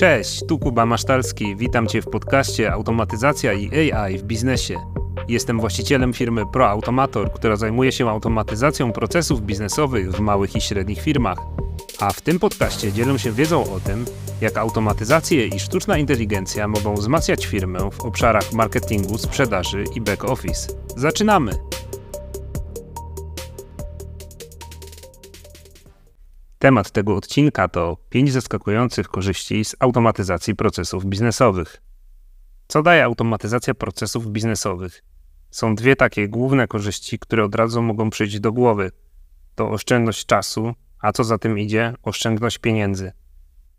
Cześć, tu Kuba Masztalski. Witam Cię w podcaście Automatyzacja i AI w biznesie. Jestem właścicielem firmy ProAutomator, która zajmuje się automatyzacją procesów biznesowych w małych i średnich firmach. A w tym podcaście dzielę się wiedzą o tym, jak automatyzacje i sztuczna inteligencja mogą wzmacniać firmę w obszarach marketingu, sprzedaży i back office. Zaczynamy! Temat tego odcinka to 5 zaskakujących korzyści z automatyzacji procesów biznesowych. Co daje automatyzacja procesów biznesowych? Są dwie takie główne korzyści, które od razu mogą przyjść do głowy. To oszczędność czasu, a co za tym idzie, oszczędność pieniędzy.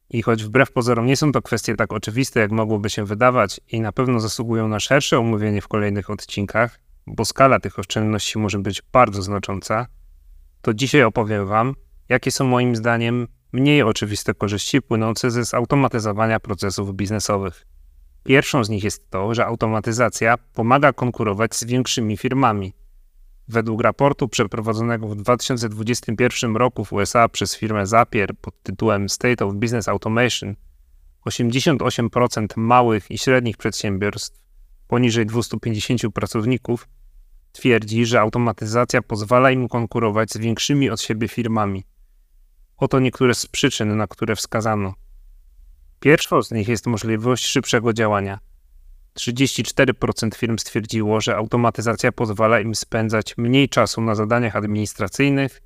I choć wbrew pozorom nie są to kwestie tak oczywiste, jak mogłoby się wydawać, i na pewno zasługują na szersze omówienie w kolejnych odcinkach, bo skala tych oszczędności może być bardzo znacząca, to dzisiaj opowiem Wam, jakie są moim zdaniem mniej oczywiste korzyści płynące ze zautomatyzowania procesów biznesowych. Pierwszą z nich jest to, że automatyzacja pomaga konkurować z większymi firmami. Według raportu przeprowadzonego w 2021 roku w USA przez firmę Zapier pod tytułem State of Business Automation, 88% małych i średnich przedsiębiorstw poniżej 250 pracowników twierdzi, że automatyzacja pozwala im konkurować z większymi od siebie firmami. Oto niektóre z przyczyn, na które wskazano. Pierwszą z nich jest możliwość szybszego działania. 34% firm stwierdziło, że automatyzacja pozwala im spędzać mniej czasu na zadaniach administracyjnych,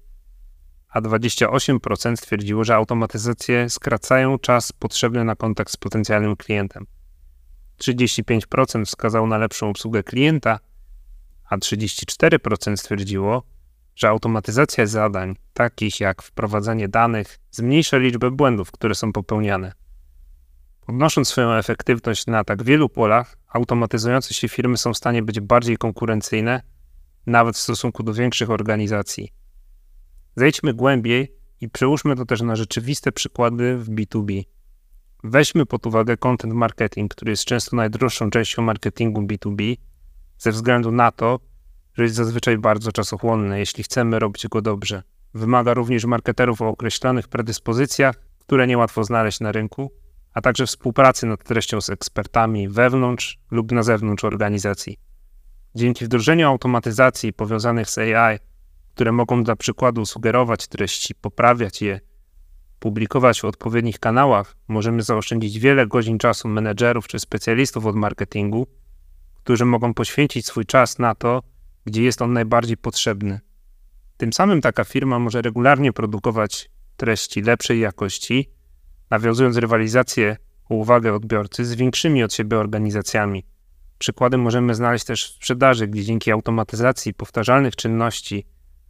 a 28% stwierdziło, że automatyzacje skracają czas potrzebny na kontakt z potencjalnym klientem. 35% wskazało na lepszą obsługę klienta, a 34% stwierdziło, że automatyzacja zadań, takich jak wprowadzanie danych, zmniejsza liczbę błędów, które są popełniane. Podnosząc swoją efektywność na tak wielu polach, automatyzujące się firmy są w stanie być bardziej konkurencyjne, nawet w stosunku do większych organizacji. Zejdźmy głębiej i przełóżmy to też na rzeczywiste przykłady w B2B. Weźmy pod uwagę content marketing, który jest często najdroższą częścią marketingu B2B, ze względu na to, że jest zazwyczaj bardzo czasochłonny, jeśli chcemy robić go dobrze. Wymaga również marketerów o określonych predyspozycjach, które niełatwo znaleźć na rynku, a także współpracy nad treścią z ekspertami wewnątrz lub na zewnątrz organizacji. Dzięki wdrożeniu automatyzacji powiązanych z AI, które mogą dla przykładu sugerować treści, poprawiać je, publikować w odpowiednich kanałach, możemy zaoszczędzić wiele godzin czasu menedżerów czy specjalistów od marketingu, którzy mogą poświęcić swój czas na to, gdzie jest on najbardziej potrzebny. Tym samym taka firma może regularnie produkować treści lepszej jakości, nawiązując rywalizację o uwagę odbiorcy z większymi od siebie organizacjami. Przykłady możemy znaleźć też w sprzedaży, gdzie dzięki automatyzacji powtarzalnych czynności,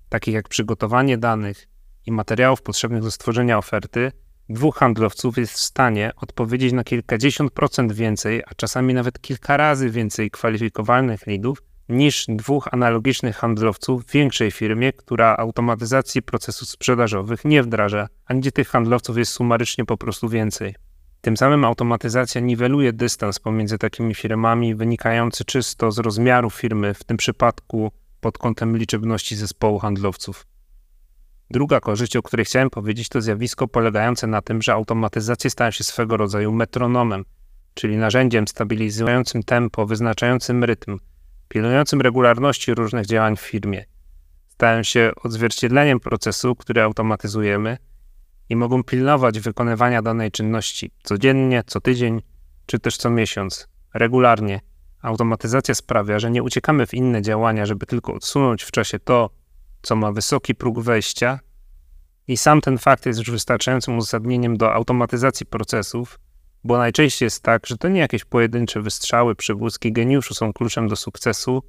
takich jak przygotowanie danych i materiałów potrzebnych do stworzenia oferty, dwóch handlowców jest w stanie odpowiedzieć na kilkadziesiąt procent więcej, a czasami nawet kilka razy więcej kwalifikowanych leadów niż dwóch analogicznych handlowców w większej firmie, która automatyzacji procesów sprzedażowych nie wdraża, a gdzie tych handlowców jest sumarycznie po prostu więcej. Tym samym automatyzacja niweluje dystans pomiędzy takimi firmami wynikający czysto z rozmiaru firmy, w tym przypadku pod kątem liczebności zespołu handlowców. Druga korzyść, o której chciałem powiedzieć, to zjawisko polegające na tym, że automatyzacje stają się swego rodzaju metronomem, czyli narzędziem stabilizującym tempo, wyznaczającym rytm, pilnującym regularności różnych działań w firmie. Stają się odzwierciedleniem procesu, który automatyzujemy i mogą pilnować wykonywania danej czynności codziennie, co tydzień, czy też co miesiąc, regularnie. Automatyzacja sprawia, że nie uciekamy w inne działania, żeby tylko odsunąć w czasie to, co ma wysoki próg wejścia, i sam ten fakt jest już wystarczającym uzasadnieniem do automatyzacji procesów, bo najczęściej jest tak, że to nie jakieś pojedyncze wystrzały, przywódzki geniuszu są kluczem do sukcesu,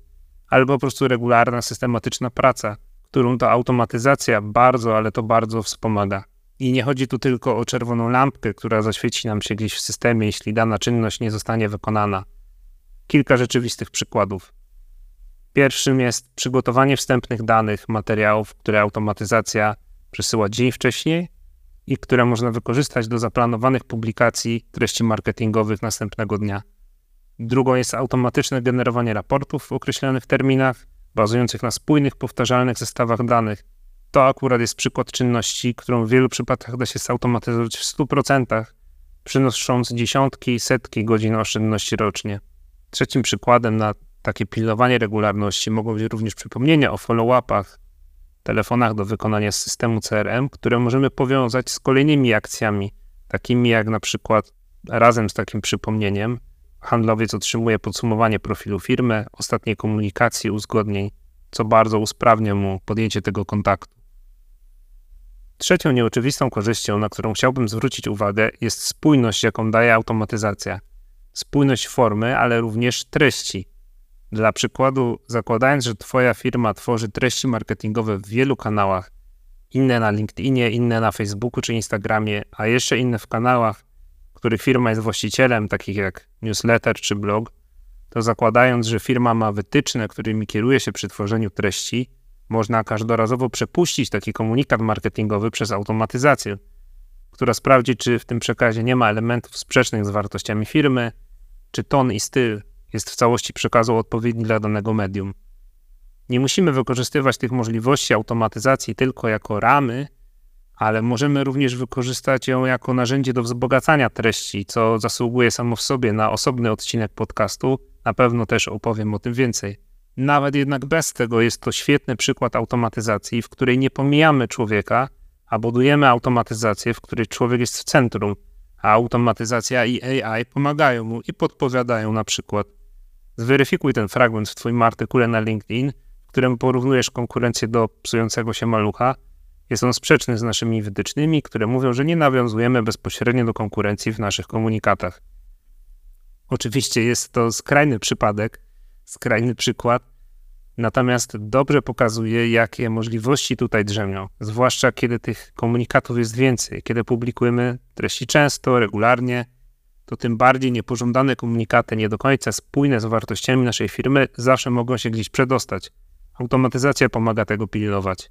ale po prostu regularna, systematyczna praca, którą ta automatyzacja bardzo, ale to bardzo wspomaga. I nie chodzi tu tylko o czerwoną lampkę, która zaświeci nam się gdzieś w systemie, jeśli dana czynność nie zostanie wykonana. Kilka rzeczywistych przykładów. Pierwszym jest przygotowanie wstępnych danych, materiałów, które automatyzacja przesyła dzień wcześniej i które można wykorzystać do zaplanowanych publikacji treści marketingowych następnego dnia. Drugą jest automatyczne generowanie raportów w określonych terminach, bazujących na spójnych, powtarzalnych zestawach danych. To akurat jest przykład czynności, którą w wielu przypadkach da się zautomatyzować w 100%, przynosząc dziesiątki, setki godzin oszczędności rocznie. Trzecim przykładem na takie pilnowanie regularności mogą być również przypomnienia o follow-upach, telefonach do wykonania systemu CRM, które możemy powiązać z kolejnymi akcjami, takimi jak na przykład razem z takim przypomnieniem handlowiec otrzymuje podsumowanie profilu firmy, ostatniej komunikacji, uzgodnień, co bardzo usprawnia mu podjęcie tego kontaktu. Trzecią nieoczywistą korzyścią, na którą chciałbym zwrócić uwagę, jest spójność, jaką daje automatyzacja. Spójność formy, ale również treści. Dla przykładu, zakładając, że Twoja firma tworzy treści marketingowe w wielu kanałach, inne na LinkedInie, inne na Facebooku czy Instagramie, a jeszcze inne w kanałach, których firma jest właścicielem, takich jak newsletter czy blog, to zakładając, że firma ma wytyczne, którymi kieruje się przy tworzeniu treści, można każdorazowo przepuścić taki komunikat marketingowy przez automatyzację, która sprawdzi, czy w tym przekazie nie ma elementów sprzecznych z wartościami firmy, czy ton i styl jest w całości przekazu odpowiedni dla danego medium. Nie musimy wykorzystywać tych możliwości automatyzacji tylko jako ramy, ale możemy również wykorzystać ją jako narzędzie do wzbogacania treści, co zasługuje samo w sobie na osobny odcinek podcastu. Na pewno też opowiem o tym więcej. Nawet jednak bez tego jest to świetny przykład automatyzacji, w której nie pomijamy człowieka, a budujemy automatyzację, w której człowiek jest w centrum, a automatyzacja i AI pomagają mu i podpowiadają na przykład. Zweryfikuj ten fragment w Twoim artykule na LinkedIn, w którym porównujesz konkurencję do psującego się malucha. Jest on sprzeczny z naszymi wytycznymi, które mówią, że nie nawiązujemy bezpośrednio do konkurencji w naszych komunikatach. Oczywiście jest to skrajny przypadek, skrajny przykład, natomiast dobrze pokazuje, jakie możliwości tutaj drzemią, zwłaszcza kiedy tych komunikatów jest więcej, kiedy publikujemy treści często, regularnie, to tym bardziej niepożądane komunikaty, nie do końca spójne z wartościami naszej firmy, zawsze mogą się gdzieś przedostać. Automatyzacja pomaga tego pilnować.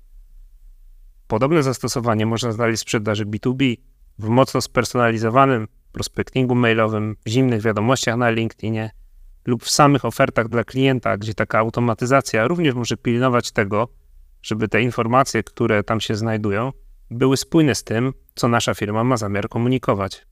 Podobne zastosowanie można znaleźć w sprzedaży B2B, w mocno spersonalizowanym prospectingu mailowym, w zimnych wiadomościach na LinkedInie lub w samych ofertach dla klienta, gdzie taka automatyzacja również może pilnować tego, żeby te informacje, które tam się znajdują, były spójne z tym, co nasza firma ma zamiar komunikować.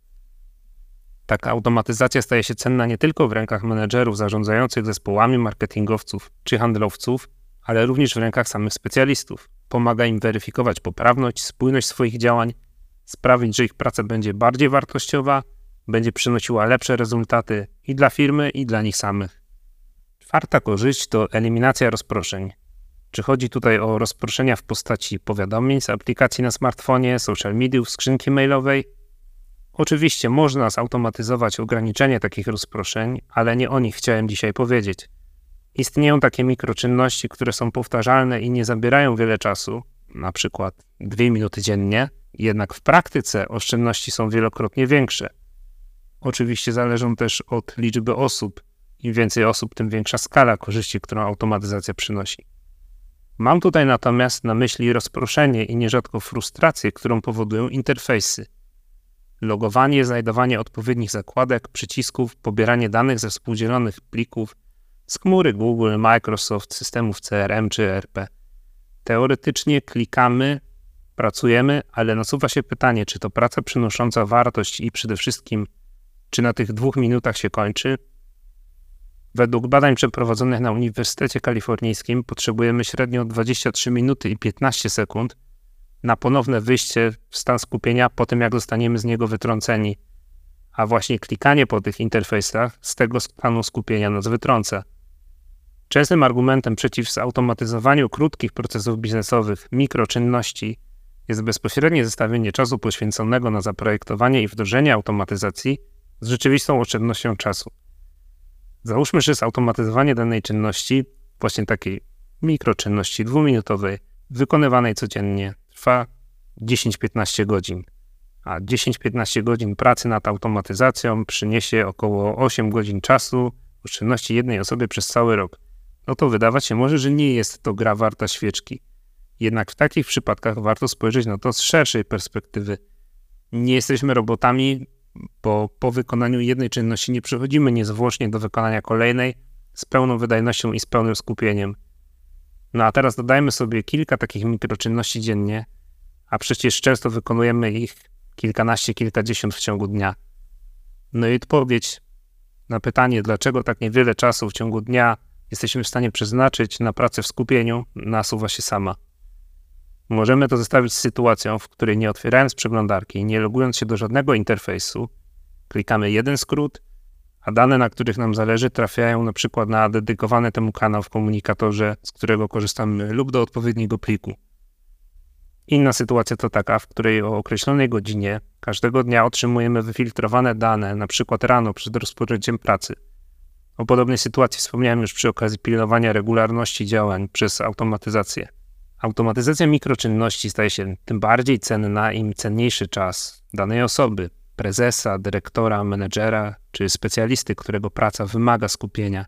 Taka automatyzacja staje się cenna nie tylko w rękach menedżerów zarządzających zespołami marketingowców czy handlowców, ale również w rękach samych specjalistów. Pomaga im weryfikować poprawność, spójność swoich działań, sprawić, że ich praca będzie bardziej wartościowa, będzie przynosiła lepsze rezultaty i dla firmy, i dla nich samych. Czwarta korzyść to eliminacja rozproszeń. Czy chodzi tutaj o rozproszenia w postaci powiadomień z aplikacji na smartfonie, social mediów, skrzynki mailowej, Oczywiście można zautomatyzować ograniczenie takich rozproszeń, ale nie o nich chciałem dzisiaj powiedzieć. Istnieją takie mikroczynności, które są powtarzalne i nie zabierają wiele czasu, na przykład dwie minuty dziennie, jednak w praktyce oszczędności są wielokrotnie większe. Oczywiście zależą też od liczby osób. Im więcej osób, tym większa skala korzyści, którą automatyzacja przynosi. Mam tutaj natomiast na myśli rozproszenie i nierzadko frustrację, którą powodują interfejsy logowanie, znajdowanie odpowiednich zakładek, przycisków, pobieranie danych ze współdzielonych plików z chmury Google, Microsoft, systemów CRM czy ERP. Teoretycznie klikamy, pracujemy, ale nasuwa się pytanie, czy to praca przynosząca wartość i przede wszystkim, czy na tych dwóch minutach się kończy. Według badań przeprowadzonych na Uniwersytecie Kalifornijskim potrzebujemy średnio 23 minuty i 15 sekund, na ponowne wyjście w stan skupienia po tym, jak zostaniemy z niego wytrąceni. A właśnie klikanie po tych interfejsach z tego stanu skupienia nas wytrąca. Częstym argumentem przeciw zautomatyzowaniu krótkich procesów biznesowych, mikroczynności, jest bezpośrednie zestawienie czasu poświęconego na zaprojektowanie i wdrożenie automatyzacji z rzeczywistą oszczędnością czasu. Załóżmy, że zautomatyzowanie danej czynności, właśnie takiej mikroczynności dwuminutowej, wykonywanej codziennie, trwa 10-15 godzin. A 10-15 godzin pracy nad automatyzacją przyniesie około 8 godzin czasu oszczędności jednej osoby przez cały rok. No to wydawać się może, że nie jest to gra warta świeczki. Jednak w takich przypadkach warto spojrzeć na to z szerszej perspektywy. Nie jesteśmy robotami, bo po wykonaniu jednej czynności nie przechodzimy niezwłocznie do wykonania kolejnej z pełną wydajnością i z pełnym skupieniem. No a teraz dodajmy sobie kilka takich mikroczynności dziennie, a przecież często wykonujemy ich kilkanaście, kilkadziesiąt w ciągu dnia. No i odpowiedź na pytanie, dlaczego tak niewiele czasu w ciągu dnia jesteśmy w stanie przeznaczyć na pracę w skupieniu, nasuwa się sama. Możemy to zestawić z sytuacją, w której nie otwierając przeglądarki i nie logując się do żadnego interfejsu, klikamy jeden skrót, a dane, na których nam zależy, trafiają na przykład na dedykowany temu kanał w komunikatorze, z którego korzystamy, lub do odpowiedniego pliku. Inna sytuacja to taka, w której o określonej godzinie każdego dnia otrzymujemy wyfiltrowane dane, na przykład rano przed rozpoczęciem pracy. O podobnej sytuacji wspomniałem już przy okazji pilnowania regularności działań przez automatyzację. Automatyzacja mikroczynności staje się tym bardziej cenna, im cenniejszy czas danej osoby, prezesa, dyrektora, menedżera czy specjalisty, którego praca wymaga skupienia.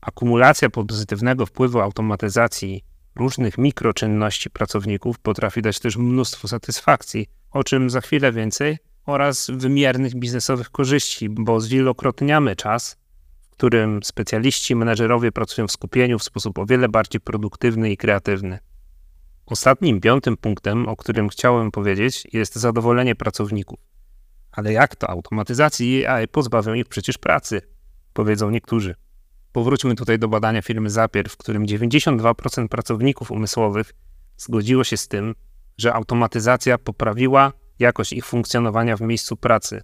Akumulacja pozytywnego wpływu automatyzacji różnych mikroczynności pracowników potrafi dać też mnóstwo satysfakcji, o czym za chwilę więcej, oraz wymiernych biznesowych korzyści, bo zwielokrotniamy czas, w którym specjaliści, menedżerowie pracują w skupieniu w sposób o wiele bardziej produktywny i kreatywny. Ostatnim, piątym punktem, o którym chciałem powiedzieć, jest zadowolenie pracowników. Ale jak to automatyzacji i AI pozbawią ich przecież pracy? Powiedzą niektórzy. Powróćmy tutaj do badania firmy Zapier, w którym 92% pracowników umysłowych zgodziło się z tym, że automatyzacja poprawiła jakość ich funkcjonowania w miejscu pracy.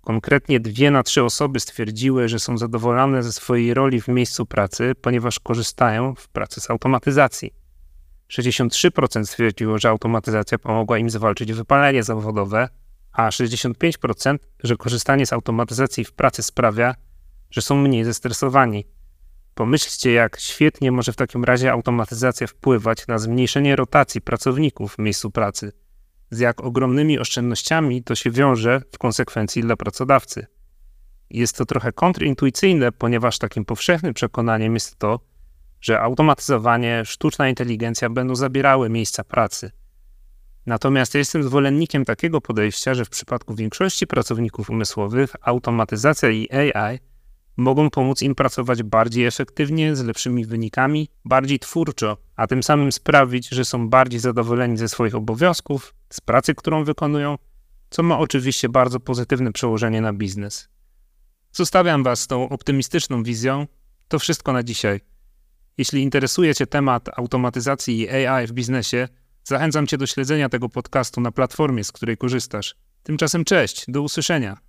Konkretnie dwie na trzy osoby stwierdziły, że są zadowolone ze swojej roli w miejscu pracy, ponieważ korzystają w pracy z automatyzacji. 63% stwierdziło, że automatyzacja pomogła im zwalczyć wypalenie zawodowe, a 65%, że korzystanie z automatyzacji w pracy sprawia, że są mniej zestresowani. Pomyślcie, jak świetnie może w takim razie automatyzacja wpływać na zmniejszenie rotacji pracowników w miejscu pracy. Z jak ogromnymi oszczędnościami to się wiąże w konsekwencji dla pracodawcy. Jest to trochę kontrintuicyjne, ponieważ takim powszechnym przekonaniem jest to, że automatyzowanie, sztuczna inteligencja będą zabierały miejsca pracy. Natomiast ja jestem zwolennikiem takiego podejścia, że w przypadku większości pracowników umysłowych automatyzacja i AI mogą pomóc im pracować bardziej efektywnie, z lepszymi wynikami, bardziej twórczo, a tym samym sprawić, że są bardziej zadowoleni ze swoich obowiązków, z pracy, którą wykonują, co ma oczywiście bardzo pozytywne przełożenie na biznes. Zostawiam Was z tą optymistyczną wizją. To wszystko na dzisiaj. Jeśli interesuje Cię temat automatyzacji i AI w biznesie, zachęcam Cię do śledzenia tego podcastu na platformie, z której korzystasz. Tymczasem cześć, do usłyszenia.